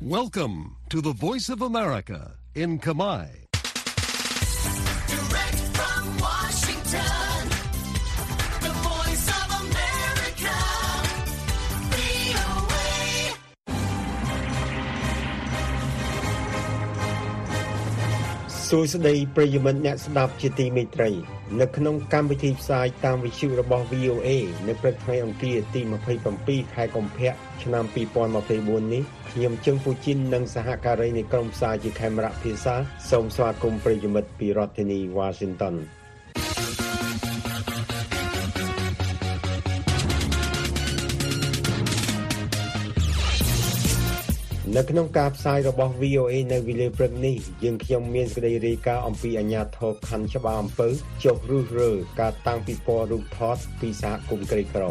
Welcome to the Voice of America in Kamai. សួស្តីប្រិយមិត្តអ្នកស្ដាប់ជាទីមេត្រី នៅក្នុងកម្មវិធីផ្សាយតាមវិទ្យុរបស់ VOA នៅព្រឹកថ្ងៃអង្គារទី27ខែកុម្ភៈឆ្នាំ2024នេះខ្ញុំជឹងពូជីននិងសហការីនៃក្រុមផ្សាយជាខេមរៈភាសាសូមស្វាគមន៍ប្រិយមិត្តពីរដ្ឋធានី Washington នៅក្នុងការផ្សាយរបស់ VOA នៅវេលាព្រឹកនេះយើងខ្ញុំមានសេចក្តីរាយការណ៍អំពីអាញាធរខណ្ឌច្បារអំពើចុះរុះរើការតាំងពិព័រណ៍រូបថតពីសហគមន៍ក្រីក្រ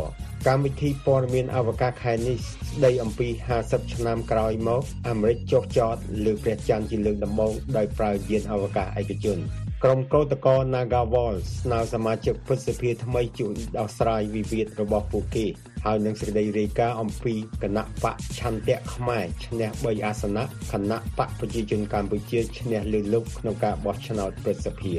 កម្មវិធីព័ត៌មានអវកាសខែនេះស្ដីអំពី50ឆ្នាំក្រោយមកអាមេរិកចុះចតលើព្រះច័ន្ទជាលើកដំបូងដោយប្រើយានអវកាសឯកជន ក្រុមកោតក្រ Nagawal ស្នើសមាជិកព្រឹទ្ធសភាថ្មីជួយដោះស្រាយវិវាទរបស់ពួកគេហើយនឹងសេចក្តីរាយការណ៍អំពីគណៈបកឆន្ទៈខ្មែរឈ្នះ3អាសនៈគណៈបកប្រជាជនកម្ពុជាឈ្នះលើលុបក្នុងការបោះឆ្នោតព្រឹទ្ធសភា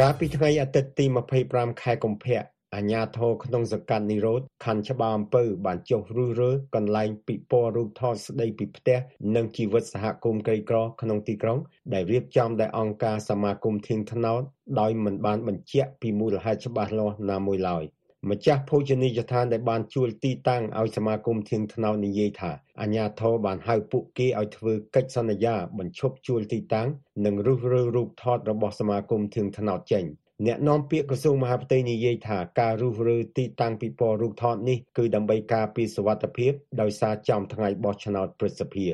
កាលពីថ្ងៃអាទិត្យទី25ខែកុម្ភៈ អាជ្ញាធរក្នុងសង្កាត់និរោធ ខណ្ឌច្បារអំពៅ បានចុះរុះរើកន្លែងពិព័រណ៍រូបថតស្ដីពីផ្ទះ និងជីវិតសហគមន៍ក្រីក្រក្នុងទីក្រុង ដែលរៀបចំដោយអង្គការសមាគមធៀងថ្នោតដោយមិនបានបញ្ជាក់ពីមូលហេតុច្បាស់លាស់ណាមួយឡើយម្ចាស់ភោជនីយដ្ឋានដែលបានជួលទីតាំងឲ្យសមាគមធៀងថ្នោតនិយាយថាអាជ្ញាធរបានហៅពួកគេឲ្យធ្វើកិច្ចសន្យាបញ្ឈប់ជួលទីតាំងនិងរុះរើរូបថតរបស់សមាគមធៀងថ្នោតចេញ។ អ្នកនាំពាក្យក្រសួងមហាផ្ទៃនិយាយថាការរុះរើទីតាំងពិព័រណ៍រូបថតនេះគឺដើម្បីការពារសុវត្ថិភាពដោយសារចំថ្ងៃបោះឆ្នោតព្រឹទ្ធសភា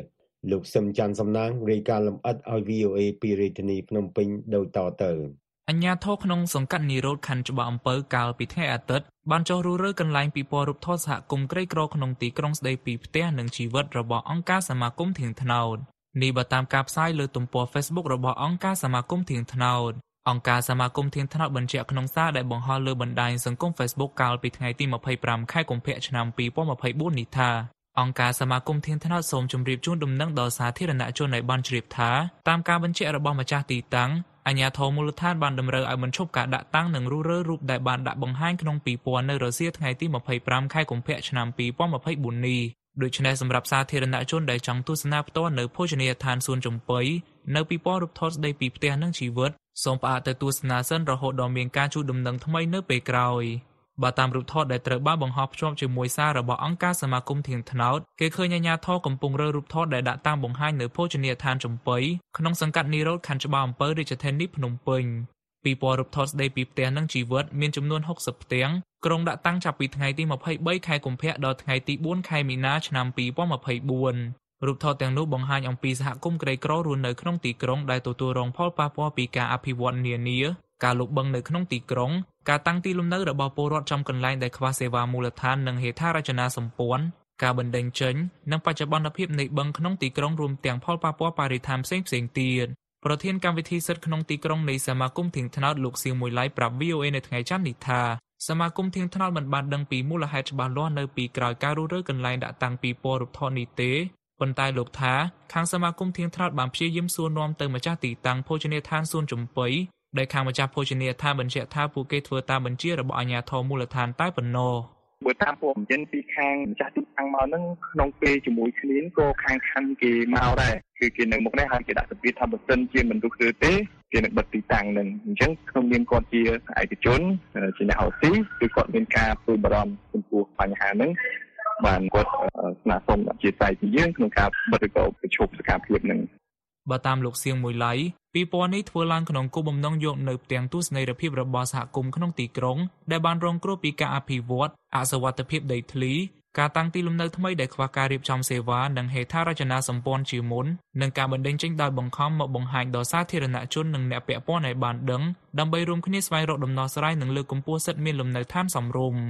លោកសឹមច័ន្ទសំណាងរាយការណ៍លម្អិតឲ្យ VOA ពីរាជធានីភ្នំពេញដូចតទៅអញ្ញាធរក្នុងសង្កាត់និរោធខណ្ឌច្បារអំពៅកាលពីថ្ងៃអាទិត្យបានចុះរុះរើកន្លែងពិព័រណ៍រូបថតសហគមន៍ក្រីក្រក្នុងទីក្រុងស្ដីពីផ្ទះនិងជីវិតរបស់អង្គការសមាគមធៀងថ្នោតនេះបើតាមការផ្សាយលើទំព័រ Facebook របស់អង្គការសមាគមធៀងថ្នោត អង្គការសមាគមធានថ្នោតបញ្ជាក់ក្នុងសារដែលបង្ហោះលើបណ្ដាញសង្គម Facebook កាលពីថ្ងៃទី25ខែកុម្ភៈឆ្នាំ2024នេះថាអង្គការសមាគមធានថ្នោតសូមជម្រាបជូនដំណឹងដល់សាធារណជនឲ្យបានជ្រាបថាតាមការបញ្ជាក់របស់ម្ចាស់ទីតាំងអាជ្ញាធរមូលដ្ឋានបានតម្រូវឲ្យបញ្ឈប់ការដាក់តាំងនិងរុះរើរូបដែលបានដាក់បង្ហាញក្នុងពិព័រណ៍នៅរសៀលថ្ងៃទី25ខែកុម្ភៈឆ្នាំ2024នេះដូច្នេះសម្រាប់សាធារណជនដែលចង់ទស្សនាផ្ទាល់នៅភោជនីយដ្ឋានសួនចំបុីនៅពិព័រណ៍រូបថតស្ដីពីផ្ទះនិងជីវិត សូមផ្អាកទៅទស្សនាសិនរហូតដល់មានការជួបដំណឹងថ្មីនៅពេលក្រោយបើតាមរូបថតដែលត្រូវបានបង្ហោះភ្ជាប់ជាមួយសាររបស់អង្គការសមាគមធៀងថ្នោតគេឃើញអាជ្ញាធរកំពុងរើរូបថតដែលដាក់តាមបង្ហាញនៅភោជនីយដ្ឋានចំបុីក្នុងសង្កាត់នីរ៉ូតខណ្ឌច្បារអំពើរាជធានីភ្នំពេញពីពណ៌រូបថតស្ដីពីផ្ទះនិងជីវិតមានចំនួន60ផ្ទាំងក្រុងដាក់តាំងចាប់ពីថ្ងៃទី23ខែកុម្ភៈដល់ថ្ងៃទី4ខែមីនាឆ្នាំ2024 រូបថតទាំងនោះបង្ហាញអំពីសហគមន៍ក្រីក្ររស់នៅក្នុងទីក្រុងដែលទទួលរងផលប៉ះពាល់ពីការអភិវឌ្ឍនានាការលុបបង្នៅក្នុងទីក្រុងការតាំងទីលំនៅរបស់ពលរដ្ឋចំកន្លែងដែលខ្វះសេវាមូលដ្ឋាននិងហេដ្ឋារចនាសម្ព័ន្ធការបណ្តេញចេញនិងបច្ចុប្បន្នភាពនៃបឹងក្នុងទីក្រុងរួមទាំងផលប៉ះពាល់បរិស្ថានផ្សេងៗទៀតប្រធានកម្មវិធីសិទ្ធិក្នុងទីក្រុងនៃសមាគមធៀងថ្នោតលោកសៀងមួយឡៃប្រាប់ VOA នៅថ្ងៃច័ន្ទនេះថាសមាគមធៀងថ្នោតមិនបានដឹងពីមូលហេតុច្បាស់លាស់នៅពីក្រោយការរុះរើកន្លែងដាក់តាំងពីពណ៌រូបថតនេះទេ ប៉ុន្តែលោកថាខាងសមាគមធៀងថ្នោតបានព្យាយាមសួរនាំទៅម្ចាស់ទីតាំងភោជនីយដ្ឋានសួនចំបុីដែលខាងម្ចាស់ភោជនីយដ្ឋានបញ្ជាក់ថាពួកគេធ្វើតាមបញ្ជារបស់អាជ្ញាធរមូលដ្ឋានតែប៉ុណ្ណោះបើតាមពួកបញ្ចេញពីខាងម្ចាស់ទីតាំងមកហ្នឹងក្នុងពេលជាមួយគ្នាក៏ខាងខណ្ឌគេមកដែរគឺគេនៅមុខនេះហើយគេដាក់សម្ពាធថាបើសិនជាមិនរុះរើទេគេនឹងបិទទីតាំងនឹងអញ្ចឹងក្នុងនាមគាត់ជាឯកជនជាអ្នកហៅស៊ីគឺគាត់មានការព្រួយបារម្ភចំពោះបញ្ហាហ្នឹង បានគាត់ស្នើសុំអធិស្ឋានពីយើងក្នុងការបិទឬក៏ប្រជុំសកម្មភាពនឹងបើតាមលោកសៀងមួយឡៃពីពណ៌នេះធ្វើឡើងក្នុងគោលបំណងយកនៅផ្ទាំងទស្សនីយភាពរបស់សហគមន៍ក្នុងទីក្រុងដែលបានរងគ្រោះពីការអភិវឌ្ឍអសវត្ថភាពដីធ្លីការតាំងទីលំនៅថ្មីដែលខ្វះការរៀបចំសេវានិងហេដ្ឋារចនាសម្ព័ន្ធជាមុននិងការបណ្តេញចេញដោយបង្ខំមកបង្ហាញដល់សាធារណជននិងអ្នកពាក់ព័ន្ធឲ្យបានដឹងដើម្បីរួមគ្នាស្វែងរកដំណោះស្រាយនិងលើកកម្ពស់សិទ្ធិមានលំនៅឋានសមរម្យ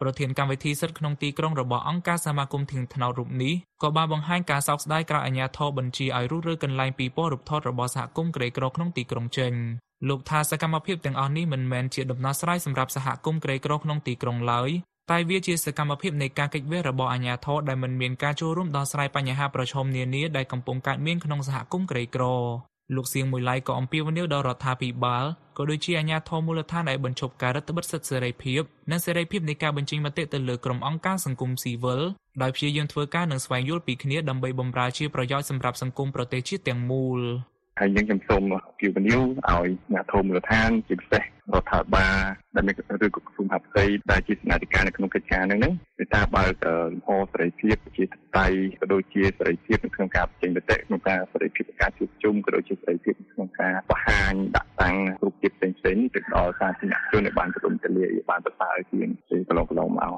ប្រធានកម្មវិធីសិទ្ធិក្នុងទីក្រុងរបស់អង្គការសមាគមធៀងថ្នោតរូបនេះក៏បានបង្ហាញការសោកស្ដាយក្រោយអាជ្ញាធរបញ្ជាឲ្យរុះរើកន្លែងពីពណ៌រូបថតរបស់សហគមន៍ក្រីក្រក្នុងទីក្រុងចេញលោកថាសកម្មភាពទាំងអស់នេះមិនមែនជាដំណោះស្រាយសម្រាប់សហគមន៍ក្រីក្រក្នុងទីក្រុងឡើយតែវាជាសកម្មភាពនៃការកិច្ចវេះរបស់អាជ្ញាធរដែលមិនមានការចូលរួមដោះស្រាយបញ្ហាប្រឈមនានាដែលកំពុងកើតមានក្នុងសហគមន៍ក្រីក្រ លោកសៀងមួយឡៃក៏អំពាវនាវដល់រដ្ឋាភិបាលក៏ដូចជាអាជ្ញាធរមូលដ្ឋានឲ្យបញ្ឈប់ការរដ្ឋបិទសិទ្ធិសេរីភាពនិងសេរីភាពនៃការបញ្ចេញមតិទៅលើក្រុមអង្គការសង្គមស៊ីវិលដោយព្យាយាមធ្វើការនិងស្វែងយល់ពីគ្នាដើម្បីបម្រើជាប្រយោជន៍សម្រាប់សង្គមប្រទេសជាតិទាំងមូល។ ហើយយើងខ្ញុំសូមពីវនីវឲ្យអ្នកធមមូលដ្ឋានជាពិសេសរដ្ឋាភិបាលដែលមានឬក៏ក្រសួងហាផ្ទៃដែលជាស្នាធិការនៅក្នុងកិច្ចការហ្នឹងហ្នឹងគឺថាបើកលំហសេរីភាពជាតៃក៏ដូចជាសេរីភាពនៅក្នុងការបញ្ចេញមតិក្នុងការសេរីភាពនៃការជួបជុំក៏ដូចជាសេរីភាពក្នុងការបង្ហាញដាក់តាំងរូបភាពផ្សេងផ្សេងនេះទៅដល់សាធារណជនឲ្យបានទូលំទូលាយបានប្រសើរជាងពីកន្លងកន្លងមក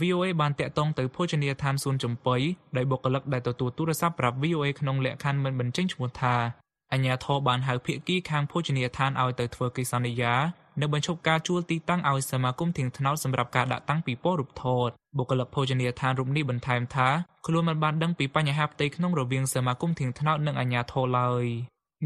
VOA បានតាក់ទងទៅភោជនីយដ្ឋានសួនចំបុីដោយបុគ្គលិកដែលទទួលទូរស័ព្ទប្រាប់ VOA ក្នុងលក្ខខណ្ឌមិនបញ្ចេញឈ្មោះថា អាជ្ញាធរបានហៅភាគីខាងភោជនីយដ្ឋានឲ្យទៅធ្វើកិច្ចសន្យានិងបញ្ឈប់ការជួលទីតាំងឲ្យសមាគមធាងថ្នោតសម្រាប់ការដាក់តាំងពិព័រណ៍រូបថតបុគ្គលិកភោជនីយដ្ឋានរូបនេះបន្ថែមថាខ្លួនមិនបានដឹងពីបញ្ហាផ្ទៃក្នុងរវាងសមាគមធាងថ្នោតនិងអាជ្ញាធរឡើយ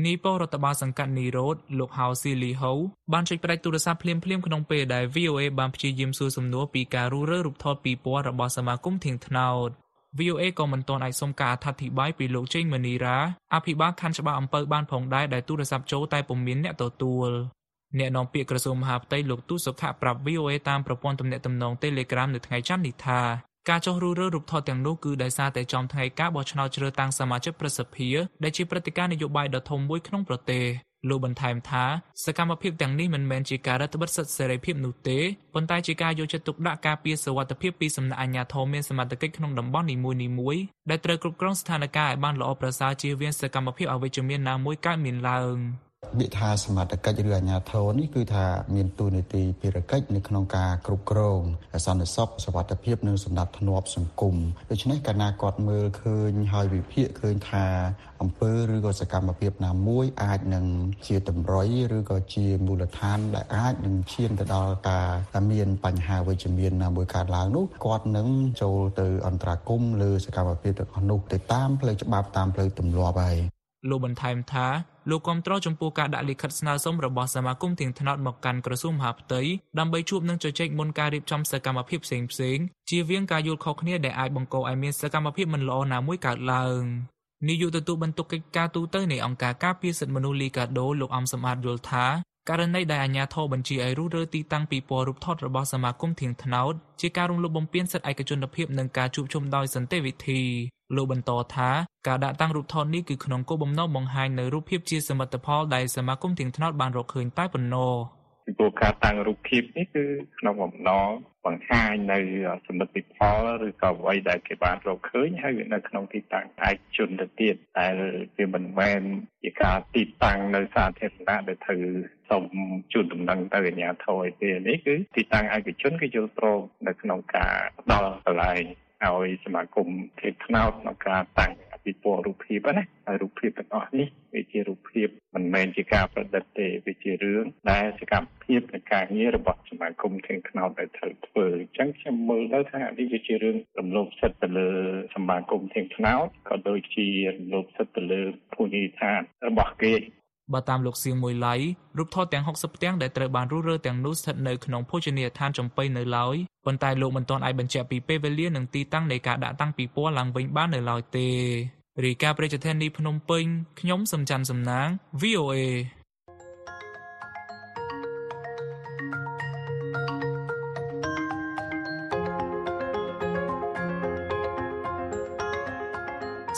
នីពរដ្ឋបាលសង្កាត់នីរ៉ូតលោកហៅស៊ីលីហូបានចុចផ្ដាច់ទូរស័ព្ទភ្លាមៗក្នុងពេលដែល VOA បានព្យាយាមសួរសំណួរពីការរុះរើរូបថតពីពណ៌របស់សមាគមធាងថ្នោត VOA ក៏មិនទាន់អាចសុំការអធិប្បាយពីលោកជេងមនីរ៉ាអភិបាលខណ្ឌច្បារអំពៅបានផងដែរដែលទូរស័ព្ទចូលតែពុំមានអ្នកទទួលអ្នកនាំពាក្យក្រសួងមហាផ្ទៃលោកទូសុខៈប្រាប់ VOA តាមប្រព័ន្ធទំនាក់ទំនង Telegram នៅថ្ងៃច័ន្ទនេះថាការចុះរុះរើរូបថតទាំងនោះគឺដោយសារតែចំថ្ងៃការបោះឆ្នោតជ្រើសតាំងសមាជិកប្រសិទ្ធិដែលជាព្រឹត្តិការណ៍នយោបាយដ៏ធំមួយក្នុងប្រទេស លោកបន្ថែមថាសកម្មភាពទាំងនេះមិនមែនជាការរដ្ឋបិទសិទ្ធិសេរីភាពនោះទេប៉ុន្តែជាការយកចិត្តទុកដាក់ការពារសុវត្ថិភាពពីសំណាក់អាជ្ញាធរមានសមត្ថកិច្ចក្នុងតំបន់នីមួយៗដែលត្រូវគ្រប់គ្រងស្ថានភាពឲ្យបានល្អប្រសើរជៀសវាងសកម្មភាពអវិជ្ជមានណាមួយកើតមានឡើង។ ពាក្យថាសមត្ថកិច្ចឬអាជ្ញាធរនេះគឺថាមានទូនាទីភារកិច្ចនៅក្នុងការគ្រប់គ្រងសន្តិសុខសុវត្ថិភាពនិងសម្ដាប់ធ្នាប់សង្គមដូច្នេះកាលណាគាត់មើលឃើញហើយវិភាគឃើញថាអង្គើឬក៏សកម្មភាពណាមួយអាចនឹងជាតម្រុយឬក៏ជាមូលដ្ឋានដែលអាចនឹងឈានទៅដល់ការមានបញ្ហាវិជ្ជមានណាមួយកើតឡើងនោះគាត់នឹងចូលទៅអន្តរាគមលើសកម្មភាពទាំងអស់នោះទៅតាមផ្លូវច្បាប់តាមផ្លូវទម្លាប់ហើយលោកបន្ថែមថា លោកគាំទ្រចំពោះការដាក់លិខិតស្នើសុំរបស់សមាគមទៀងថ្នោតមកកាន់ក្រសួងមហាផ្ទៃដើម្បីជួបនឹងជជែកមុនការរៀបចំសកម្មភាពផ្សេងៗជៀសវាងការយល់ខុសគ្នាដែលអាចបង្កឲ្យមានសកម្មភាពមិនល្អណាមួយកើតឡើងនាយកទទួលបន្ទុកកិច្ចការទូតនៃអង្គការការពារសិទ្ធិមនុស្សលីកាដូលោកអំសំអាតយល់ថាករណីដែលអាជ្ញាធរបញ្ជាឲ្យរុះរើទីតាំងពីពណ៌រូបថតរបស់សមាគមធៀងថ្នោតជាការរំលោភបំពានសិទ្ធិឯកជនភាពនិងការជួបជុំដោយសន្តិវិធី លោកបន្តថាការដាក់តាំងរូបថតនេះគឺក្នុងគោលបំណងបង្ហាញនៅរូបភាពជាសមិទ្ធផលដែលសមាគមធៀងថ្នោតបានរកឃើញតែប៉ុណ្ណោះពីព្រោះការតាំងរូបភាពនេះគឺក្នុងបំណងបង្ហាញនៅសមិទ្ធផលឬក៏អ្វីដែលគេបានរកឃើញហើយវានៅក្នុងទីតាំងឯកជនទៅទៀតតែវាមិនមែនជាការទីតាំងនៅសាធារណៈដែលត្រូវសូមជូនដំណឹងទៅអាជ្ញាធរឯទេនេះគឺទីតាំងឯកជនគេយល់ព្រមនៅក្នុងការផ្ដល់កន្លែង ឲ្យសមាគមធាតុថ្នោតក្នុងការតាំងពិព័រណ៍រូបភាពណាហើយរូបភាពទាំងអស់នេះវាជារូបភាពមិនមែនជាការប្រឌិតទេវាជារឿងដែលសកម្មភាពនៃការងាររបស់សមាគមធាតុថ្នោតដែលត្រូវធ្វើអញ្ចឹងខ្ញុំមើលទៅថានេះវាជារឿងរំលោភសិទ្ធិទៅលើសមាគមធាតុថ្នោតក៏ដូចជារំលោភសិទ្ធិទៅលើភូមិឋានរបស់គេ បើតាមលោកសៀងមួយឡៃរូបថតទាំង60ផ្ទាំងដែលត្រូវបានរុះរើទាំងនោះស្ថិតនៅក្នុងភោជនីយដ្ឋានចំបៃនៅឡើយប៉ុន្តែលោកមិនទាន់អាចបញ្ជាក់ពីពេលវេលានិងទីតាំងនៃការដាក់តាំងពិព័រណ៍ឡើងវិញបាននៅឡើយទេរាយការណ៍ប្រជាធានីភ្នំពេញខ្ញុំសំច័ន្ទសំណាង VOA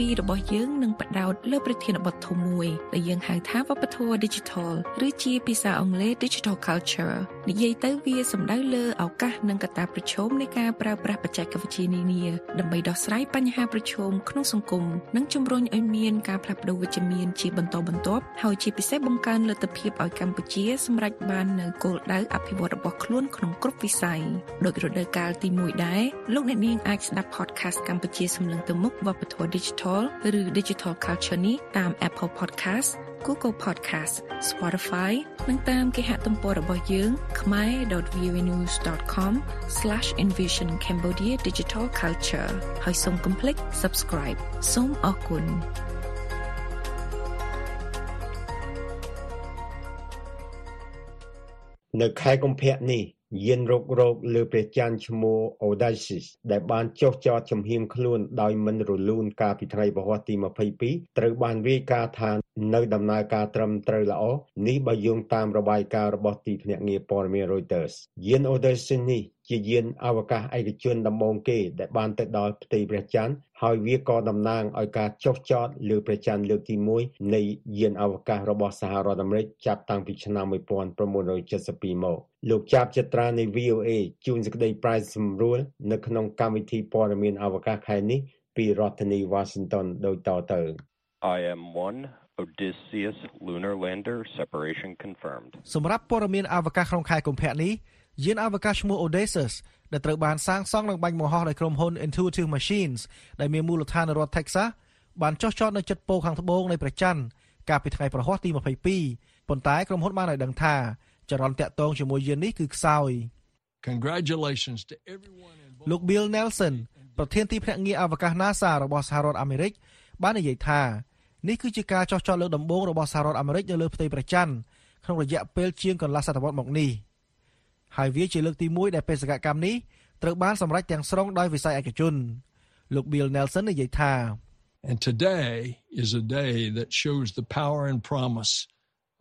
2របស់យើងនឹងបដោតលើប្រធានបទធំមួយដែលយើងហៅថាវប្បធម៌ Digital ឬជាភាសាអង់គ្លេស Digital Culture និយាយទៅវាសំដៅលើឱកាសនិងកត្តាប្រឈមនៃការប្រើប្រាស់បច្ចេកវិទ្យានានាដើម្បីដោះស្រាយបញ្ហាប្រឈមក្នុងសង្គមនិងជំរុញឲ្យមានការផ្លាស់ប្តូរវិជ្ជមានជាបន្តបន្ទាប់ហើយជាពិសេសបង្កើនលទ្ធភាពឲ្យកម្ពុជាសម្រេចបាននូវគោលដៅអភិវឌ្ឍរបស់ខ្លួនក្នុងគ្រប់វិស័យដោយរដូវកាលទី1ដែរលោកអ្នកនាងអាចស្ដាប់ podcast កម្ពុជាសម្លឹងទៅមុខវប្បធម៌ Digital ឬ Digital Culture នេះតាម Apple Podcast Google Podcast Spotify និងតាមគេហទំព័ររបស់យើង khmer.vnews.com/envision Cambodia Digital Culture ហើយសូមកុំភ្លេច subscribe សូមអរគុណនៅខែកុម្ភៈនេះយានរុករកលើព្រះច័ន្ទឈ្មោះ Odysseus ដែលបានចុះចតចំហៀងខ្លួនដោយមិនរលូនកាលពីថ្ងៃពហុទី22ត្រូវបានរាយការណ៍ថា នៅដំណើរការត្រឹមត្រូវល្អនេះបើយោងតាមរបាយការណ៍របស់ទីភ្នាក់ងារព័ត៌មាន Reuters យាន Odysseus នេះជាយានអវកាសឯកជនដំបូងគេដែលបានទៅដល់ផ្ទៃព្រះច័ន្ទហើយវាក៏តំណាងឲ្យការចុះចតលើព្រះច័ន្ទលើកទី1នៃយានអវកាសរបស់សហរដ្ឋអាមេរិកចាប់តាំងពីឆ្នាំ1972មកលោកចាប់ចត្រានៃ VOA ជួនសេចក្តីប្រាយសម្រួលនៅក្នុងកម្មវិធីព័ត៌មានអវកាសខែនេះពីរដ្ឋធានី Washington ដូចតទៅ IM-1 Odysseus lunar lander separation confirmed. សម្រាប់ព័ត៌មានអវកាសក្នុងខែកុម្ភៈនេះយានអវកាសឈ្មោះ Odysseus ដែលត្រូវបានសាងសង់និងបាញ់បង្ហោះដោយក្រុមហ៊ុន Intuitive Machines ដែលមានមូលដ្ឋាននៅរដ្ឋ Texas បានចុះចតនៅជិតប៉ូខាងត្បូងនៃព្រះច័ន្ទកាលពីថ្ងៃប្រហ័សទី22ប៉ុន្តែក្រុមហ៊ុនបានឲ្យដឹងថាចរន្តតាក់ទងជាមួយយាននេះគឺខ្សោយ Congratulations to everyone លោក Bill Nelson ប្រធានទីភ្នាក់ងារអវកាស NASA របស់សហរដ្ឋអាមេរិកបាននិយាយថា នេះគឺជាការចោះចតលើកដំបូងរបស់សហរដ្ឋអាមេរិកនៅលើផ្ទៃព្រះច័ន្ទក្នុងរយៈពេលជាងកន្លះសតវត្សរ៍មកនេះហើយវាជាលើកទី1ដែលបេសកកម្មនេះត្រូវបានសម្រេចទាំងស្រុងដោយវិស័យឯកជនលោក Bill Nelson និយាយថា And today is a day that shows the power and promise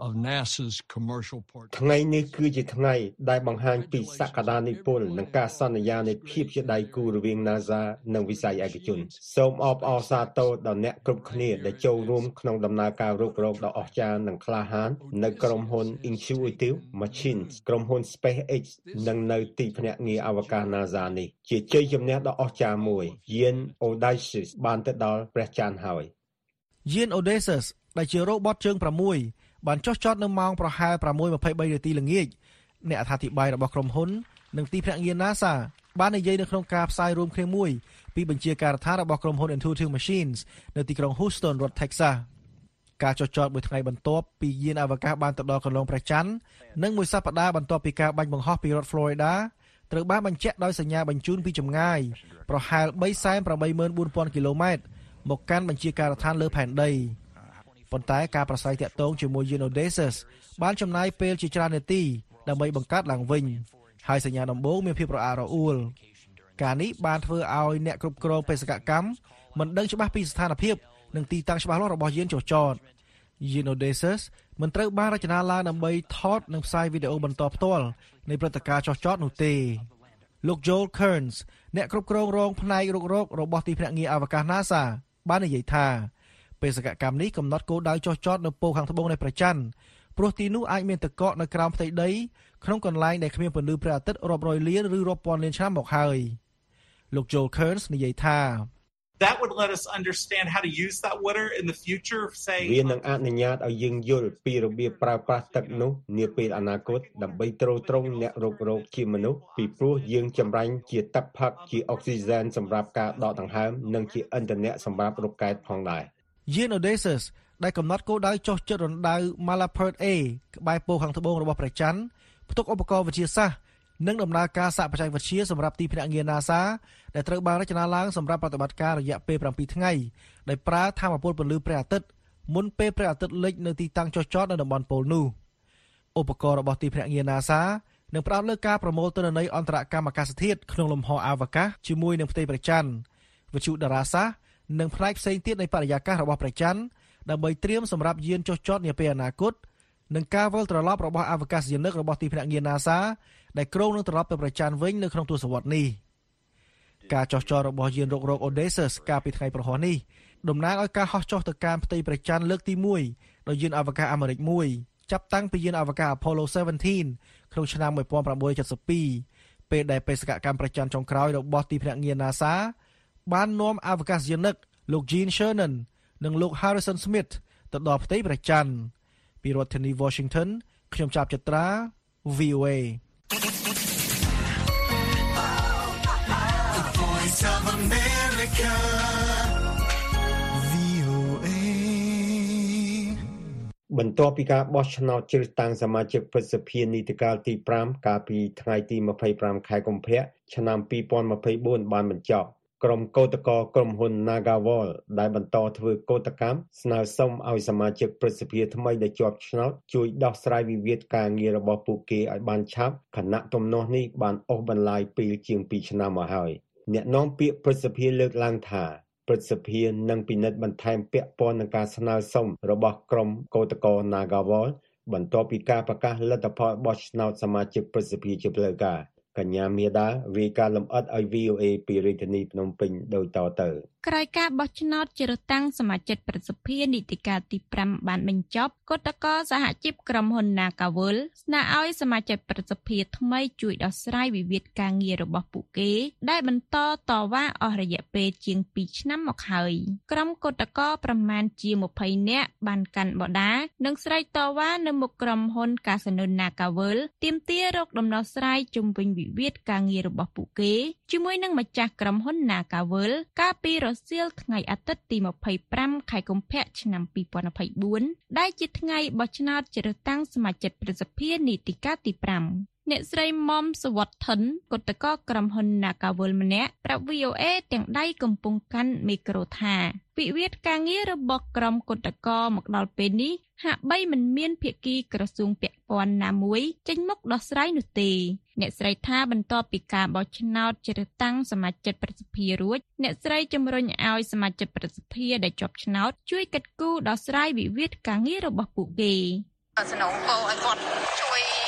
of NASA's commercial partner. ថ្ងៃនេះគឺជាថ្ងៃដែលបង្ហាញពីសក្តានុពលនិងការសន្យានៃភាពជាដៃគូរវាង NASA និងវិស័យឯកជនសូមអបអរសាទរដល់អ្នកគ្រប់គ្នាដែលចូលរួមក្នុងដំណើរការរុករកដ៏អស្ចារ្យនិងក្លាហាននៅក្រុមហ៊ុន Intuitive Machines ក្រុមហ៊ុន SpaceX និងនៅទីភ្នាក់ងារអវកាស NASA នេះជាជ័យជំនះដ៏អស្ចារ្យមួយយាន Odysseus បានទៅដល់ព្រះច័ន្ទហើយយាន Odysseus ដែលជារ៉ូបតជើង6 បានចុះចតនៅម៉ោងប្រហែល6:23នាទីល្ងាចអ្នកអត្ថាធិប្បាយរបស់ក្រុមហ៊ុននិងទីភ្នាក់ងារ NASA បាននិយាយនៅក្នុងការផ្សាយរួមគ្នាមួយពីបញ្ជាការដ្ឋានរបស់ក្រុមហ៊ុន Intuitive Machines នៅទីក្រុង Houston រដ្ឋ Texas ការចុះចតមួយថ្ងៃបន្ទាប់ពីយានអវកាសបានទៅដល់កន្លងព្រះច័ន្ទនិងមួយសប្តាហ៍បន្ទាប់ពីការបាញ់បង្ហោះពីរដ្ឋ Florida ត្រូវបានបញ្ជាក់ដោយសញ្ញាបញ្ជូនពីចម្ងាយប្រហែល384,000គីឡូម៉ែត្រមកកាន់បញ្ជាការដ្ឋានលើផែនដី ប៉ុន្តែការប្រស័យតាក់ទងជាមួយយាន Odysseus បានចំណាយពេលជាច្រើននាទីដើម្បីបង្កើតឡើងវិញហើយសញ្ញាដំបូងមានភាពរអាក់រអួលការនេះបានធ្វើឲ្យអ្នកគ្រប់គ្រងបេសកកម្មមិនដឹងច្បាស់ពីស្ថានភាពនិងទីតាំងច្បាស់លាស់របស់យានចុះចតយាន Odysseus មិនត្រូវបានរចនាឡើងដើម្បីថតនិងផ្សាយវីដេអូបន្តផ្ទាល់នៃព្រឹត្តិការណ៍ចុះចតនោះទេលោក Joel Kearns អ្នកគ្រប់គ្រងរងផ្នែករុករករបស់ទីភ្នាក់ងារអវកាស NASA បាននិយាយថា បេសកកម្មនេះកំណត់គោលដៅចុះចតនៅពោខាងត្បូងនៃព្រះច័ន្ទព្រោះទីនោះអាចមានទឹកកកនៅក្រោមផ្ទៃដីក្នុងកន្លែងដែលគ្មានពន្លឺព្រះអាទិត្យរាប់រយលានឬរាប់ពាន់លានឆ្នាំមកហើយលោក Joel Kearns និយាយថា that would let us understand how to use that water in the future say វានឹងអនុញ្ញាតឲ្យយើងយល់ពីរបៀបប្រើប្រាស់ទឹកនោះនាពេលអនាគតដើម្បីទ្រទ្រង់អ្នករោគរោគជាមនុស្សពីព្រោះយើងចម្រាញ់ជាទឹកផឹកជាអុកស៊ីហ្សែនសម្រាប់ការដកដង្ហើមនិងជាឥន្ធនៈសម្រាប់រោគកែតផងដែរ យាន Odysseus ដែលកំណត់គោលដៅចុះជិតរណ្ដៅ Malapert A ក្បែរពោខាងត្បូងរបស់ព្រះច័ន្ទផ្ទុកឧបករណ៍វិទ្យាសាស្ត្រនិងដំណើរការសាកបច្ចេកវិទ្យាសម្រាប់ទីភ្នាក់ងារ NASA ដែលត្រូវបានរចនាឡើងសម្រាប់ប្រតិបត្តិការរយៈពេល7ថ្ងៃដោយប្រើថាមពលពន្លឺព្រះអាទិត្យមុនពេលព្រះអាទិត្យលិចនៅទីតាំងចុះចតនៅតំបន់ប៉ូលនោះឧបករណ៍របស់ទីភ្នាក់ងារ NASA នឹងផ្ដោតលើការប្រមូលទិន្នន័យអន្តរកម្មអាកាសធាតុក្នុងលំហអវកាសជាមួយនឹងផ្ទៃព្រះច័ន្ទវិទ្យុតារាសាស្ត្រ និងផ្នែកផ្សេងទៀតនៃបរិយាកាសរបស់ព្រះច័ន្ទដើម្បីត្រៀមសម្រាប់យានចុះចតនាពេលអនាគតនិងការវិលត្រឡប់របស់អវកាសយានិករបស់ទីភ្នាក់ងារ NASA ដែលគ្រោងនឹងត្រឡប់ទៅប្រច័នវិញនៅក្នុងទសវត្សរ៍នេះការចោះចោលរបស់យានរករក Odysseus កាលពីថ្ងៃប្រហ័សនេះតំណាងឲ្យការហោះចុះទៅកាន់ផ្ទៃព្រះច័ន្ទលើកទី1ដោយយានអវកាសអាមេរិកមួយចាប់តាំងពីយានអវកាស Apollo 17ក្នុងឆ្នាំ1972ពេលដែលបេសកកម្មប្រចាំចុងក្រោយរបស់ទីភ្នាក់ងារ NASA បាននាំអវកាសយានិកលោក Gene Cernan និងលោក Harrison Smith ទៅដល់ផ្ទៃព្រះច័ន្ទពីរដ្ឋធានី Washington ខ្ញុំចាប់ចត្រា VOA Voice of America. VOA បន្ទាប់ពីការបោះឆ្នោតជ្រើសតាំងសមាជិកព្រឹទ្ធសភានីតិកាលទី5កាលពីថ្ងៃទី25ខែកុម្ភៈឆ្នាំ2024បានបញ្ចប់ ក្រុមកោតក្រក្រុមហ៊ុន Nagawal ដែលបន្តធ្វើកោតកម្មស្នើសុំឲ្យសមាជិកព្រឹទ្ធសភាថ្មីដែលជាប់ឆ្នោតជួយដោះស្រាយវិវាទការងាររបស់ពួកគេឲ្យបានឆាប់ខណៈទំនាស់នេះបានអូសបន្លាយពេលជាង2ឆ្នាំមកហើយអ្នកនាំពាក្យព្រឹទ្ធសភាលើកឡើងថាព្រឹទ្ធសភានឹងពិនិត្យបន្ថែមពាក់ព័ន្ធនឹងការស្នើសុំរបស់ក្រុមកោតក្រ Nagawal បន្ទាប់ពីការប្រកាសលទ្ធផលបោះឆ្នោតសមាជិកព្រឹទ្ធសភាជាផ្លូវការ កញ្ញាមាដា រាយការណ៍លម្អិតឲ្យ VOA ពីរាជធានីភ្នំពេញដូចតទៅក្រោយការបោះឆ្នោតជ្រើសតាំងសមាជិកប្រសិទ្ធិនីតិកាលទី5បានបញ្ចប់គណៈករសហជីពក្រុមហ៊ុន Nakawul ស្នើឲ្យសមាជិកប្រសិទ្ធិថ្មីជួយដោះស្រាយវិវាទការងាររបស់ពួកគេ ដែលបន្តតវ៉ាអស់រយៈពេលជាង2ឆ្នាំមកហើយក្រុមគណៈករប្រមាណជា20នាក់បានកាន់បដានិងស្រែកតវ៉ានៅមុខក្រុមហ៊ុនកាស៊ីណូ Nakawul ទាមទាររកដំណោះស្រាយជុំវិញវិវាទការងាររបស់ពួកគេជាមួយនឹងម្ចាស់ក្រុមហ៊ុន Nakawul កាលពីរសៀលថ្ងៃអាទិត្យទី25ខែកុម្ភៈឆ្នាំ2024ដែលជាថ្ងៃបោះឆ្នោតជ្រើសតាំងសមាជិកប្រសិទ្ធិនីតិកាលទី5 អ្នកស្រីមុំសវត្ថិនគឧតកក្រុមហ៊ុន Nakawul ម្នាក់ប្រាប់ VOA ទាំងដៃកំពុងកាន់មីក្រូថាវិវាទការងាររបស់ក្រុមគឧតកមកដល់ពេលនេះហាក់បីមិនមានភាគីក្រសួងពាក់ព័ន្ធណាមួយចេញមុខដោះស្រាយនោះទេអ្នកស្រីថាបន្ទាប់ពីការបោះឆ្នោតជ្រើសតាំងសមាជិកប្រសិទ្ធិរួចអ្នកស្រីជំរុញឲ្យសមាជិកប្រសិទ្ធិដែលជាប់ឆ្នោតជួយកិត្តគូដោះស្រាយវិវាទការងាររបស់ពួកគេសំណងពោឲ្យគាត់ជួយ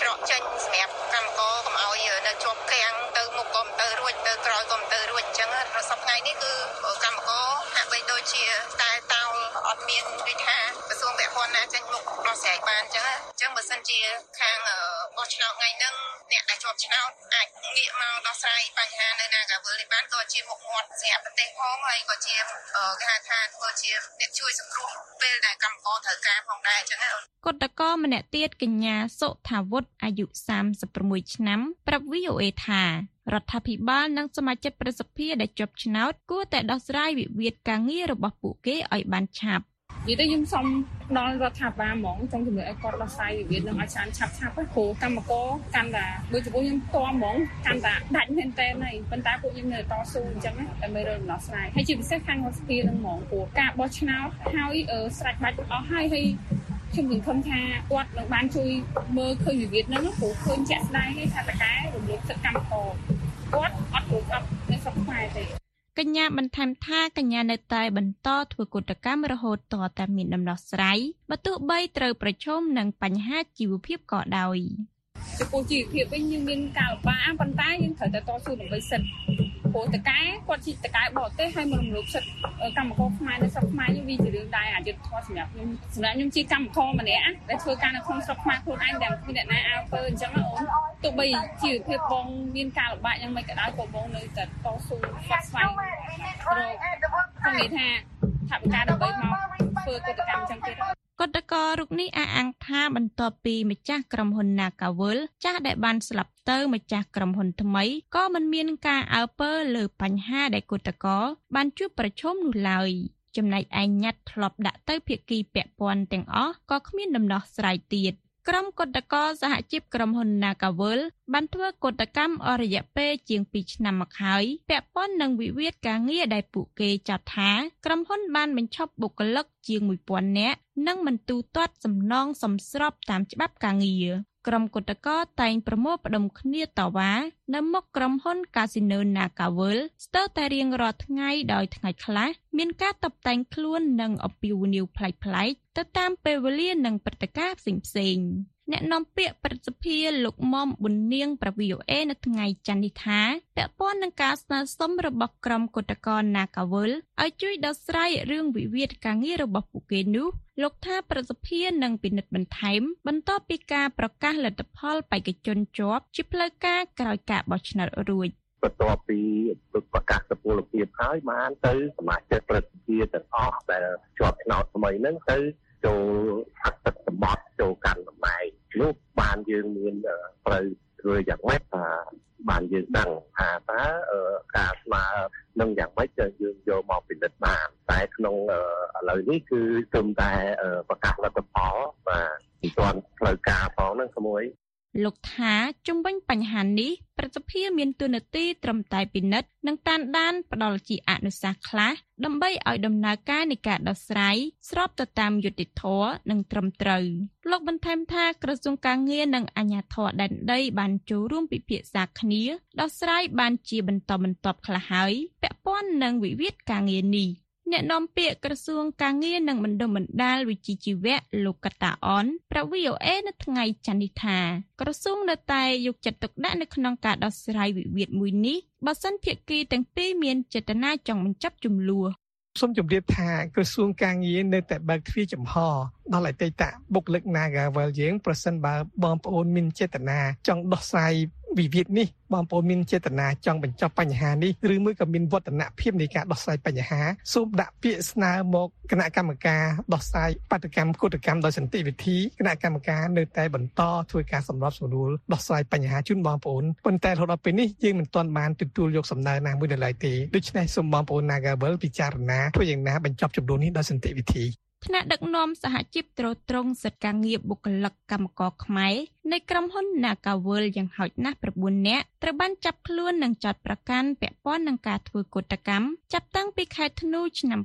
ច្រកចេញសម្រាប់កម្មករកុំឲ្យនៅជាប់គាំងទៅមុខក៏មិនទៅរួចទៅក្រោយក៏មិនទៅរួចអញ្ចឹងប្រសពថ្ងៃនេះគឺកម្មករហាក់បីដូចជាតែតោលអត់មានដូចថាក្រសួងពាក់ព័ន្ធណាចេញមុខដោះស្រាយបានអញ្ចឹងអញ្ចឹងបើសិនជាខាងបោះឆ្នោតថ្ងៃហ្នឹង អ្នកដែលជាប់ឆ្នោតអាចងាកមកដោះស្រាយបញ្ហានៅ Nagawal នេះបានក៏ជាមុខមាត់សម្រាប់ប្រទេសផងហើយក៏ជាគេហៅថាធ្វើជាអ្នកជួយសង្គ្រោះពេលដែលកម្មករត្រូវការផងដែរអញ្ចឹងណាគឧតកម្នាក់ទៀតកញ្ញាសុថាវុធអាយុ36ឆ្នាំប្រាប់ VOA ថារដ្ឋាភិបាលនិងសមាជិកប្រសិទ្ធិដែលជាប់ឆ្នោតគួរតែដោះស្រាយវិវាទការងាររបស់ពួកគេឲ្យបានឆាប់ និយាយទៅខ្ញុំសូមផ្ដល់រដ្ឋាភិបាលហ្មងចង់ជំនួយឲ្យគាត់ដោះស្រាយវិវាទនឹងឲ្យច្រើនឆាប់ឆាប់ព្រោះកម្មករកាន់តែដូចជាពួកខ្ញុំតហ្មងកាន់តែដាច់មែនតើហើយប៉ុន្តែពួកខ្ញុំនៅតស៊ូអញ្ចឹងតែមិនរើដំណោះស្រាយហើយជាពិសេសខាងរដ្ឋាភិបាលនឹងហ្មងព្រោះការបោះឆ្នោតហើយស្រេចបាច់អស់ហើយហើយខ្ញុំសង្ឃឹមថាគាត់នឹងបានជួយមើលឃើញវិវាទហ្នឹងព្រោះឃើញជាក់ស្ដែងហើយថាតកែរំលោភសិទ្ធិកម្មករគាត់អត់គ្រប់អត់នៅស្រុកខ្មែរទេ កញ្ញាបន្ថែមថាកញ្ញានៅតែបន្តធ្វើកុតកម្មរហូតតតែមានដំណោះស្រាយបើទោះបីត្រូវប្រឈមនឹងបញ្ហាជីវភាពក៏ដោយចំពោះជីវភាពវិញយើងមានការលំបាកប៉ុន្តែយើងត្រូវតែតស៊ូដើម្បីសិទ្ធិ ព្រោះតកែគាត់ជីតកែបរទេសហើយមករំលោភសិទ្ធិកម្មករខ្មែរនៅស្រុកខ្មែរនេះវាជារឿងដែលអយុត្តិធម៌សម្រាប់ខ្ញុំសម្រាប់ខ្ញុំជាកម្មករម្នាក់ដែលធ្វើការនៅក្នុងស្រុកខ្មែរខ្លួនឯងតែគ្មានអ្នកណាអើពើអញ្ចឹងអូនទោះបីជីវភាពបងមានការលំបាកយ៉ាងម៉េចក៏ដោយក៏បងនៅតែតស៊ូស្វាស្វែងរកខ្ញុំនិយាយថាថាវិការដើម្បីមកធ្វើកតកម្មអញ្ចឹងទៀត គឧតករូបនេះអះអាងថាបន្ទាប់ពីម្ចាស់ក្រុមហ៊ុន Nakawul ចាស់ដែលបានស្លាប់ទៅម្ចាស់ក្រុមហ៊ុនថ្មីក៏មិនមានការអើពើលើបញ្ហាដែលគឧតកបានជួបប្រឈមនោះឡើយចំណែកឯញ៉ាត់ធ្លាប់ដាក់ទៅភាគីពាក់ព័ន្ធទាំងអស់ក៏គ្មានដំណោះស្រាយទៀត ក្រុមគឧតកសហជីពក្រុមហ៊ុន Nakawul បានធ្វើកុតកម្មអស់រយៈពេលជាង2ឆ្នាំមកហើយពាក់ព័ន្ធនឹងវិវាទការងារដែលពួកគេចាត់ថាក្រុមហ៊ុនបានបញ្ឈប់បុគ្គលិកជាង1000នាក់និងមិនទូទាត់សំណងសំស្របតាមច្បាប់ការងារ ក្រុមគឧតកតែងប្រមូលផ្ដុំគ្នាតវ៉ានៅមុខក្រុមហ៊ុនកាស៊ីណូ Nakawul ស្ទើរតែរៀងរាល់ថ្ងៃដោយថ្ងៃខ្លះមានការតបតែងខ្លួននិងអំពាវនាវប្លែកៗទៅតាមពេលវេលានិងព្រឹត្តិការណ៍ផ្សេងៗ អ្នកនាំពាក្យប្រសិទ្ធិលោកមុំប៊ុននាងប្រ VOA នៅថ្ងៃច័ន្ទនេះថាពាក់ព័ន្ធនឹងការស្នើសុំរបស់ក្រុមគឧតកោ Nagawal ឲ្យជួយដោះស្រាយរឿងវិវាទការងាររបស់ពួកគេនោះលោកថាប្រសិទ្ធិនឹងពិនិត្យបន្ថែម បន្ទាប់ពីការប្រកាសលទ្ធផលបេក្ខជនជាប់ជាផ្លូវការក្រោយការបោះឆ្នោតរួចបន្ទាប់ពីប្រកាសសុពលភាពហើយបានទៅសមាជិកប្រតិភិទាំងអស់ដែលជាប់ឆ្នោតថ្មីហ្នឹងទៅចូលហត្ថសម្បត្តិ ចូលកាន់តំណែងនោះបានយើងមានត្រូវធ្វើយ៉ាងម៉េចថាបានយើងដឹងថាតើការស្នើនឹងយ៉ាងម៉េចយើងយកមកពិនិត្យបានតែក្នុងឥឡូវនេះគឺត្រឹមតែប្រកាសលទ្ធផលបាទមិនទាន់ផ្លូវការផងហ្នឹងក្មួយ លោកថាជំវិញបញ្ហានេះប្រសិទ្ធភាពមានទូនាទីត្រឹមតែពិនិត្យនិងតាមដានផ្ដល់ជាអនុសាសន៍ខ្លះដើម្បីឲ្យដំណើរការនៃការដោះស្រាយស្របទៅតាមយុត្តិធម៌និងត្រឹមត្រូវលោកបន្ថែមថាក្រសួងការងារនិងអាជ្ញាធរដែនដីបានចូលរួមពិភាក្សាគ្នាដោះស្រាយបានជាបន្តបន្ទាប់ខ្លះហើយពាក់ព័ន្ធនឹងវិវាទការងារនេះ អ្នកនាំពាក្យក្រសួងការងារនិងបណ្ដុំបណ្ដាលវិជ្ជាជីវៈលោកកតាអនប្រាប់ VOA នៅថ្ងៃច័ន្ទនេះថាក្រសួងនៅតែយកចិត្តទុកដាក់នៅក្នុងការដោះស្រាយវិវាទមួយនេះបើសិនភាគីទាំងពីរមានចេតនាចង់បញ្ចប់ចំនួនសូមជម្រាបថាក្រសួងការងារនៅតែបើកទ្វារចំហដល់អតីតបុគ្គលិក Nagawal យើងប្រសិនបើបងប្អូនមានចេតនាចង់ដោះស្រាយ វិវាទនេះបងប្អូនមានចេតនាចង់បញ្ចប់បញ្ហានេះឬមួយក៏មានវឌ្ឍនភាពនៃការដោះស្រាយបញ្ហាសូមដាក់ពាក្យស្នើមកគណៈកម្មការដោះស្រាយបាតកម្មគុតកម្មដោយសន្តិវិធីគណៈកម្មការនៅតែបន្តធ្វើការសម្របសម្រួលដោះស្រាយបញ្ហាជូនបងប្អូនប៉ុន្តែរហូតដល់ពេលនេះយើងមិនទាន់បានទទួលយកសំណើណាមួយនៅឡើយទេដូច្នេះសូមបងប្អូន Nagawal ពិចារណាធ្វើយ៉ាងណាបញ្ចប់ចំនួននេះដោយសន្តិវិធីថ្នាក់ដឹកនាំសហជីពត្រួតត្រងសិទ្ធិការងារបុគ្គលិកកម្មករខ្មែរ នៃក្រុមហ៊ុន Nagawal យ៉ាងហោចណាស់9នាក់ត្រូវបានចាប់ខ្លួននិងចាត់ប្រកាន់ពាក់ព័ន្ធនឹងការធ្វើកុតកម្មចាប់តាំងពីខែធ្នូឆ្នាំ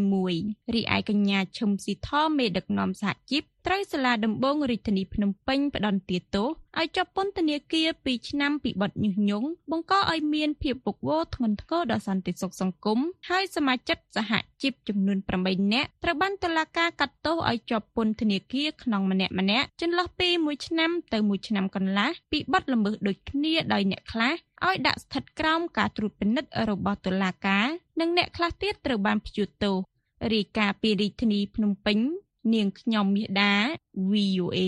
2021រីឯកញ្ញាឈឹមស៊ីថមេដឹកនាំសហជីពត្រូវសាលាដំបងរាជធានីភ្នំពេញផ្ដន្ទាទោសឲ្យជាប់ពន្ធនាគារ2ឆ្នាំពីបទញុះញង់បង្កឲ្យមានភាពវឹកវរធ្ងន់ធ្ងរដល់សន្តិសុខសង្គមហើយសមាជិកសហជីពចំនួន8នាក់ត្រូវបានតុលាការកាត់ទោសឲ្យជាប់ពន្ធនាគារក្នុងម្នាក់ម្នាក់ចន្លោះពី1ឆ្នាំទៅ1ឆ្នាំកន្លះពីបទល្មើសដូចគ្នាដោយអ្នកខ្លះឲ្យដាក់ស្ថិតក្រោមការត្រួតពិនិត្យរបស់តុលាការនិងអ្នកខ្លះទៀតត្រូវបានព្យួរទោសរាយការណ៍ពីរាជធានីភ្នំពេញ នាងខ្ញុំមាសដា VOA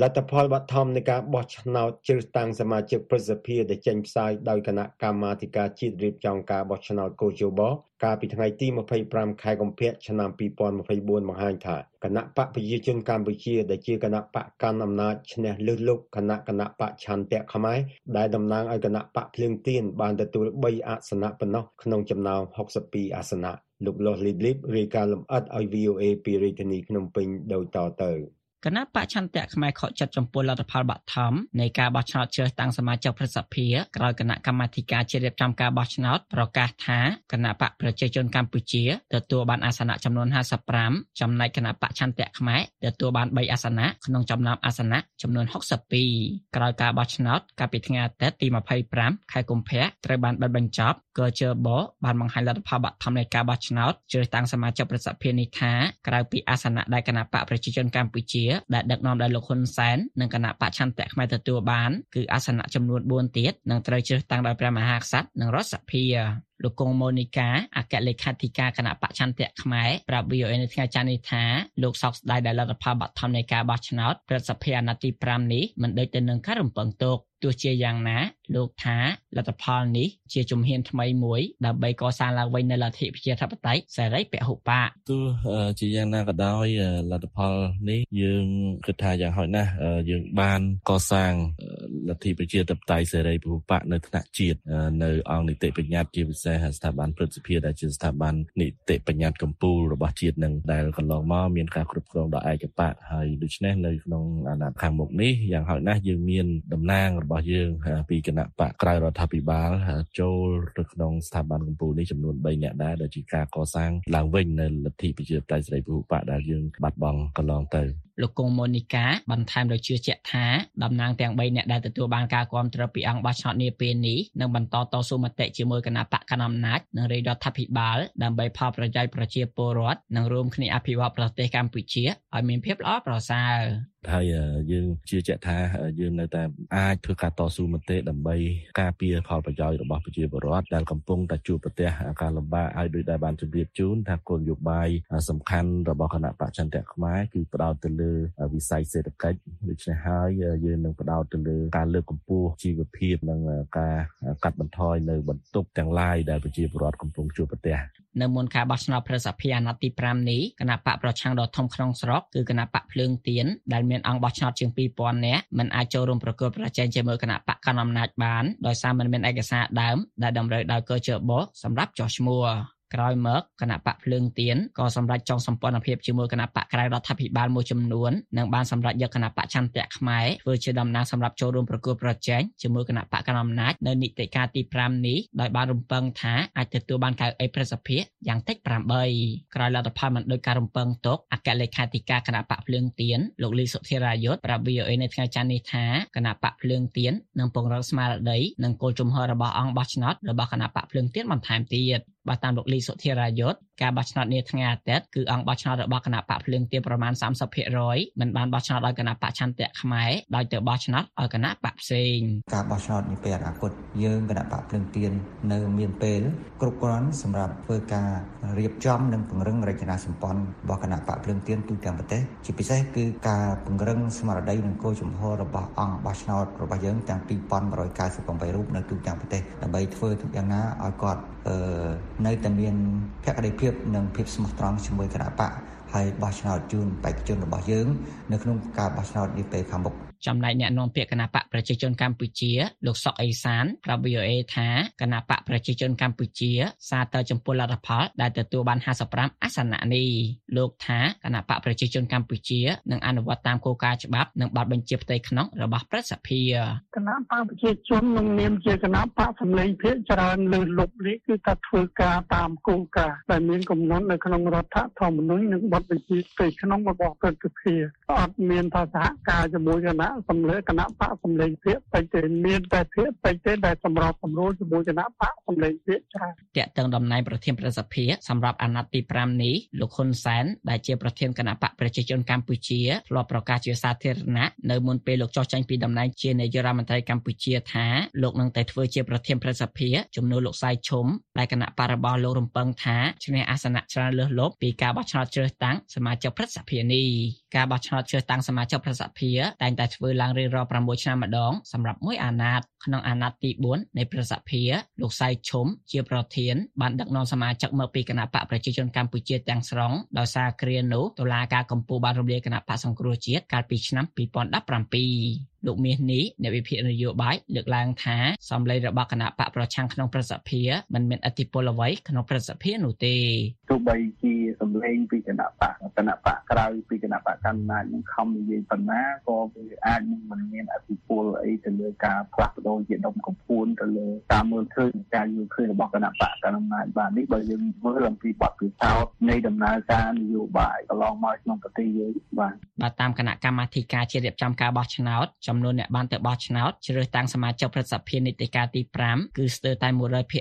លទ្ធផលបឋមនៃការបោះឆ្នោតជ្រើសតាំងសមាជិកប្រសិទ្ធភាពដែលចេញផ្សាយដោយគណៈកម្មាធិការជាតិរៀបចំការបោះឆ្នោតកោជបកាលពីថ្ងៃទី25ខែកុម្ភៈឆ្នាំ2024បង្ហាញថាគណៈបកប្រជាជនកម្ពុជាដែលជាគណៈបកកាន់អំណាចឈ្នះលើសលុបគណៈគណៈបកឆន្ទៈខ្មែរដែលតំណាងឲ្យគណៈបកភ្លើងទៀនបានទទួល3អាសនៈប៉ុណ្ណោះក្នុងចំណោម62អាសនៈលោកលោះលីបលីបរាយការណ៍លម្អិតឲ្យ VOA ពីរាជធានីភ្នំពេញដូចតទៅ គណៈបច្ឆន្ទៈខ្មែរខកចិត្តចំពោះលទ្ធផលបឋមនៃការបោះឆ្នោតជ្រើសតាំងសមាជិកប្រសិទ្ធិក្រោយគណៈកម្មាធិការជាតិរៀបចំការបោះឆ្នោតប្រកាសថាគណៈបកប្រជាជនកម្ពុជាទទួលបានអាសនៈចំនួន55ចំណែកគណៈបច្ឆន្ទៈខ្មែរទទួលបាន3អាសនៈក្នុងចំណោមអាសនៈចំនួន62ក្រោយការបោះឆ្នោតកាលពីថ្ងៃអាទិត្យទី25ខែកុម្ភៈត្រូវបានបិទបញ្ចប់កជបបានបង្ហាញលទ្ធផលបឋមនៃការបោះឆ្នោតជ្រើសតាំងសមាជិកប្រសិទ្ធិនេះថាក្រៅពីអាសនៈដែលគណៈបកប្រជាជនកម្ពុជាដែលដឹកនាំដោយលោកហ៊ុនសែននិងគណៈបច្ឆន្ទៈខ្មែរទទួលបានគឺអាសនៈចំនួន4ទៀតនឹងត្រូវជ្រើសតាំងដោយព្រះមហាក្សត្រនិងរដ្ឋសភា លោកកុងម៉ូនីកាអគ្គលេខាធិការគណៈបច្ឆន្ទៈខ្មែរប្រាប់ VOA នៅថ្ងៃច័ន្ទនេះថាលោកសោកស្ដាយដែលលទ្ធផលបឋមនៃការបោះឆ្នោតប្រសិទ្ធភាពអាណត្តិទី5នេះមិនដូចទៅនឹងការរំពឹងទុកទោះជាយ៉ាងណាលោកថាលទ្ធផលនេះជាជំហានថ្មីមួយដើម្បីកសាងឡើងវិញនូវលទ្ធិប្រជាធិបតេយ្យសេរីពហុបកទោះជាយ៉ាងណាក៏ដោយលទ្ធផលនេះយើងគិតថាយ៉ាងហោចណាស់យើងបានកសាងលទ្ធិប្រជាធិបតេយ្យសេរីពហុបកនៅថ្នាក់ជាតិនៅអង្គនីតិបញ្ញត្តិជាពិសេសស្ថាប័នព្រឹទ្ធសភាដែលជាស្ថាប័ននីតិបញ្ញត្តិកម្ពុជារបស់ជាតិនឹងដែលកន្លងមកមានការគ្រប់គ្រងដោយឯកបៈហើយដូច្នេះនៅក្នុងអាណត្តិខាងមុខនេះយ៉ាងហោចណាស់យើងមានតំណាងរបស់យើងពីគណៈបកក្រៅរដ្ឋាភិបាលចូលទៅក្នុងស្ថាប័នកម្ពុជានេះចំនួន3នាក់ដែរដែលជាការកសាងឡើងវិញនៅលទ្ធិប្រជាធិបតេយ្យសេរីពហុបកដែលយើងបាត់បង់កន្លងទៅ លោកកុងម៉ូនីកាបន្ថែមដោយជឿជាក់ថាតំណាងទាំង3នាក់ដែលទទួលបានការគាំទ្រពីអង្គបោះឆ្នោតនាពេលនេះនឹងបន្តតស៊ូមតិជាមួយគណៈបកកណ្ដាលអំណាចនិងរាជរដ្ឋាភិបាលដើម្បីផលប្រយោជន៍ប្រជាពលរដ្ឋនិងរួមគ្នាអភិវឌ្ឍប្រទេសកម្ពុជាឲ្យមានភាពល្អប្រសើរ ហើយយើងជឿជាក់ថាយើងនៅតែអាចធ្វើការតស៊ូមតិដើម្បីការពារផលប្រយោជន៍របស់ប្រជាពលរដ្ឋដែលកំពុងតែជួបប្រទះការលំបាកហើយដោយដែលបានជម្រាបជូនថាគោលនយោបាយសំខាន់របស់គណៈបច្ចិន្ទៈខ្មែរគឺផ្ដោតទៅលើវិស័យសេដ្ឋកិច្ចដូច្នេះហើយយើងនឹងផ្ដោតទៅលើការលើកកម្ពស់ជីវភាពនិងការកាត់បន្ថយនៅបន្ទុកទាំងឡាយដែលប្រជាពលរដ្ឋកំពុងជួបប្រទះនៅមុនការបោះឆ្នោតប្រសិទ្ធភាពអាណត្តិទី5នេះគណៈបកប្រឆាំងដ៏ធំក្នុងស្រុកគឺគណៈបកភ្លើងទៀនដែលមានអង្គបោះឆ្នោតជាង2000នាក់មិនអាចចូលរួមប្រកួតប្រជែងជាមួយគណៈបកកណ្ដាលអំណាចបានដោយសារមិនមានឯកសារដើមដែលតម្រូវដោយកជបសម្រាប់ចោះឈ្មោះ ក្រោយមកគណៈបកភ្លើងទៀនក៏សម្រេចចងសម្ព័ន្ធភាពជាមួយគណៈបកក្រៅរដ្ឋាភិបាលមួយចំនួននិងបានសម្រេចយកគណៈបកចន្ទៈខ្មែរធ្វើជាតំណាងសម្រាប់ចូលរួមប្រគល់ប្រជែងជាមួយគណៈបកកណ្ដាលអំណាចនៅនីតិកាលទី5នេះដោយបានរំពឹងថាអាចទទួលបានកៅអីប្រសិទ្ធភាពយ៉ាងតិច8ក្រោយលទ្ធផលមិនដោយការរំពឹងទុកអគ្គលេខាធិការគណៈបកភ្លើងទៀនលោកលីសុធិរាយុទ្ធប្រាប់ VOA នៅថ្ងៃច័ន្ទនេះថាគណៈបកភ្លើងទៀននឹងពង្រឹងស្មារតីនិងគោលជំហររបស់អង្គបោះឆ្នោតរបស់គណៈបកភ្លើងទៀនបន្ថែមទៀតបើតាមលោកលីសុធិរាយុទ្ធការបោះឆ្នោតនាថ្ងៃអាទិត្យគឺអង្គបោះឆ្នោតរបស់គណៈបកភ្លើងទៀនប្រមាណ30%មិនបានបោះឆ្នោតដោយគណៈបកឆន្ទៈខ្មែរដោយទៅបោះឆ្នោតឲ្យគណៈបកផ្សេងការបោះឆ្នោតនាពេលអនាគតយើងគណៈបកភ្លើងទៀននៅមានពេលគ្រប់គ្រាន់សម្រាប់ធ្វើការរៀបចំនិងពង្រឹងរចនាសម្ព័ន្ធរបស់គណៈបកភ្លើងទៀនទូទាំងប្រទេសជាពិសេសគឺការពង្រឹងស្មារតីនិងគោលជំហររបស់អង្គបោះឆ្នោតរបស់យើងទាំង2198រូបនៅទូទាំងប្រទេសដើម្បីធ្វើទុកយ៉ាងណាឲ្យគាត់នៅតែមានភក្ដីភាពនិងភាពស្មោះត្រង់ជាមួយគណៈបកហើយបោះឆ្នោតជូនបេក្ខជនរបស់យើង នៅក្នុងការបោះឆ្នោតនាពេលខាងមុខ ចំណែកអ្នកនាំពាក្យគណៈបកប្រជាជនកម្ពុជាលោកសុកអេសានប្រាប់ VOA ថាគណៈបកប្រជាជនកម្ពុជាសារតើចំពោះលទ្ធផលដែលទទួលបាន55អាសនៈនេះលោកថាគណៈបកប្រជាជនកម្ពុជានឹងអនុវត្តតាមគោលការណ៍ច្បាប់និងបទបញ្ជាផ្ទៃក្នុងរបស់ប្រសិទ្ធភាពគណៈបកប្រជាជននឹងនាមជាគណៈបកសម្លេងភាគច្រើនលើលុបនេះគឺថាធ្វើការតាមគោលការណ៍ដែលមានកំណត់នៅក្នុងរដ្ឋធម្មនុញ្ញនិងបទបញ្ជាផ្ទៃក្នុងរបស់ប្រសិទ្ធភាពអត់មានថាសហការជាមួយគណៈសម្លេងគណៈបកសម្លេងភាគពេចទេមានតែភាគពេចទេដែលសម្របសម្រួលជាមួយគណៈបកសម្លេងភាគច្រើនតាក់ទងតំណែងប្រធានប្រសិទ្ធភាពសម្រាប់អាណត្តិទី5នេះលោកហ៊ុនសែនដែលជាប្រធានគណៈបកប្រជាជនកម្ពុជាធ្លាប់ប្រកាសជាសាធារណៈនៅមុនពេលលោកចុះចេញពីតំណែងជានាយករដ្ឋមន្ត្រីកម្ពុជាថាលោកនឹងតែធ្វើជាប្រធានប្រសិទ្ធភាពជំនួសលោកសៃឈុំដែលគណៈបរិបោះលោករំពឹងថាឈ្នះអាសនៈច្រើនលើសលប់ពីការបោះឆ្នោតជ្រើសតាំងសមាជិកប្រសិទ្ធភាពនេះការបោះឆ្នោតជ្រើសតាំងសមាជិកប្រសិទ្ធភាពតែងតែធ្វើឡើងរៀងរាល់6ឆ្នាំម្ដងសម្រាប់មួយអាណត្តិក្នុងអាណត្តិទី4នៃប្រសិទ្ធភាពលោកសៃឈុំជាប្រធានបានដឹកនាំសមាជិកមកពីគណៈបកប្រជាជនកម្ពុជាទាំងស្រុងដោយសារគ្រានោះតុលាការកំពូលបានរំលាយគណៈបកសង្គ្រោះជាតិកាលពីឆ្នាំ2017លោកមាសនេះអ្នកវិភាគនយោបាយលើកឡើងថាសម្លេងរបស់គណៈបកប្រឆាំងក្នុងប្រសិទ្ធភាពមិនមានអធិបុលអ្វីក្នុងប្រសិទ្ធភាពនោះទេទោះបីជាសម្លេងពីគណៈបកគណៈបកក្រៅពីគណៈបកកណ្ដាលនឹងខំនិយាយប៉ុណ្ណាក៏វាអាចនឹងមិនមានអធិបុលអីទៅលើការផ្លាស់ប្ដូរជាដុំកំភួនទៅលើការមើលឃើញការយល់ឃើញរបស់គណៈបកកណ្ដាលបាទនេះបើយើងមើលអំពីបទពិសោធន៍នៃដំណើរការនយោបាយកន្លងមកក្នុងប្រទេសយើងបាទបាទតាមគណៈកម្មាធិការជាតិរៀបចំការបោះឆ្នោតចំនួនអ្នកបានទៅបោះឆ្នោតជ្រើសតាំងសមាជិកប្រសិទ្ធភាពនីតិកាលទី5គឺស្ទើរតែ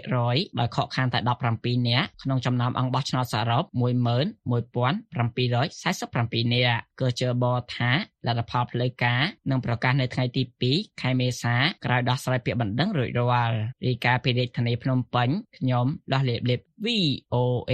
100%ដោយខកខានតែ17នាក់ក្នុងចំណោមអង្គបោះឆ្នោតសរុប11747នាក់ក៏ជើបថាលទ្ធផលផ្លូវការនឹងប្រកាសនៅថ្ងៃទី2ខែមេសាក្រោយដោះស្រាយពាក្យបណ្ដឹងរួចរាល់រាយការណ៍ពីរាជធានីភ្នំពេញខ្ញុំដោះលេបលេប VOA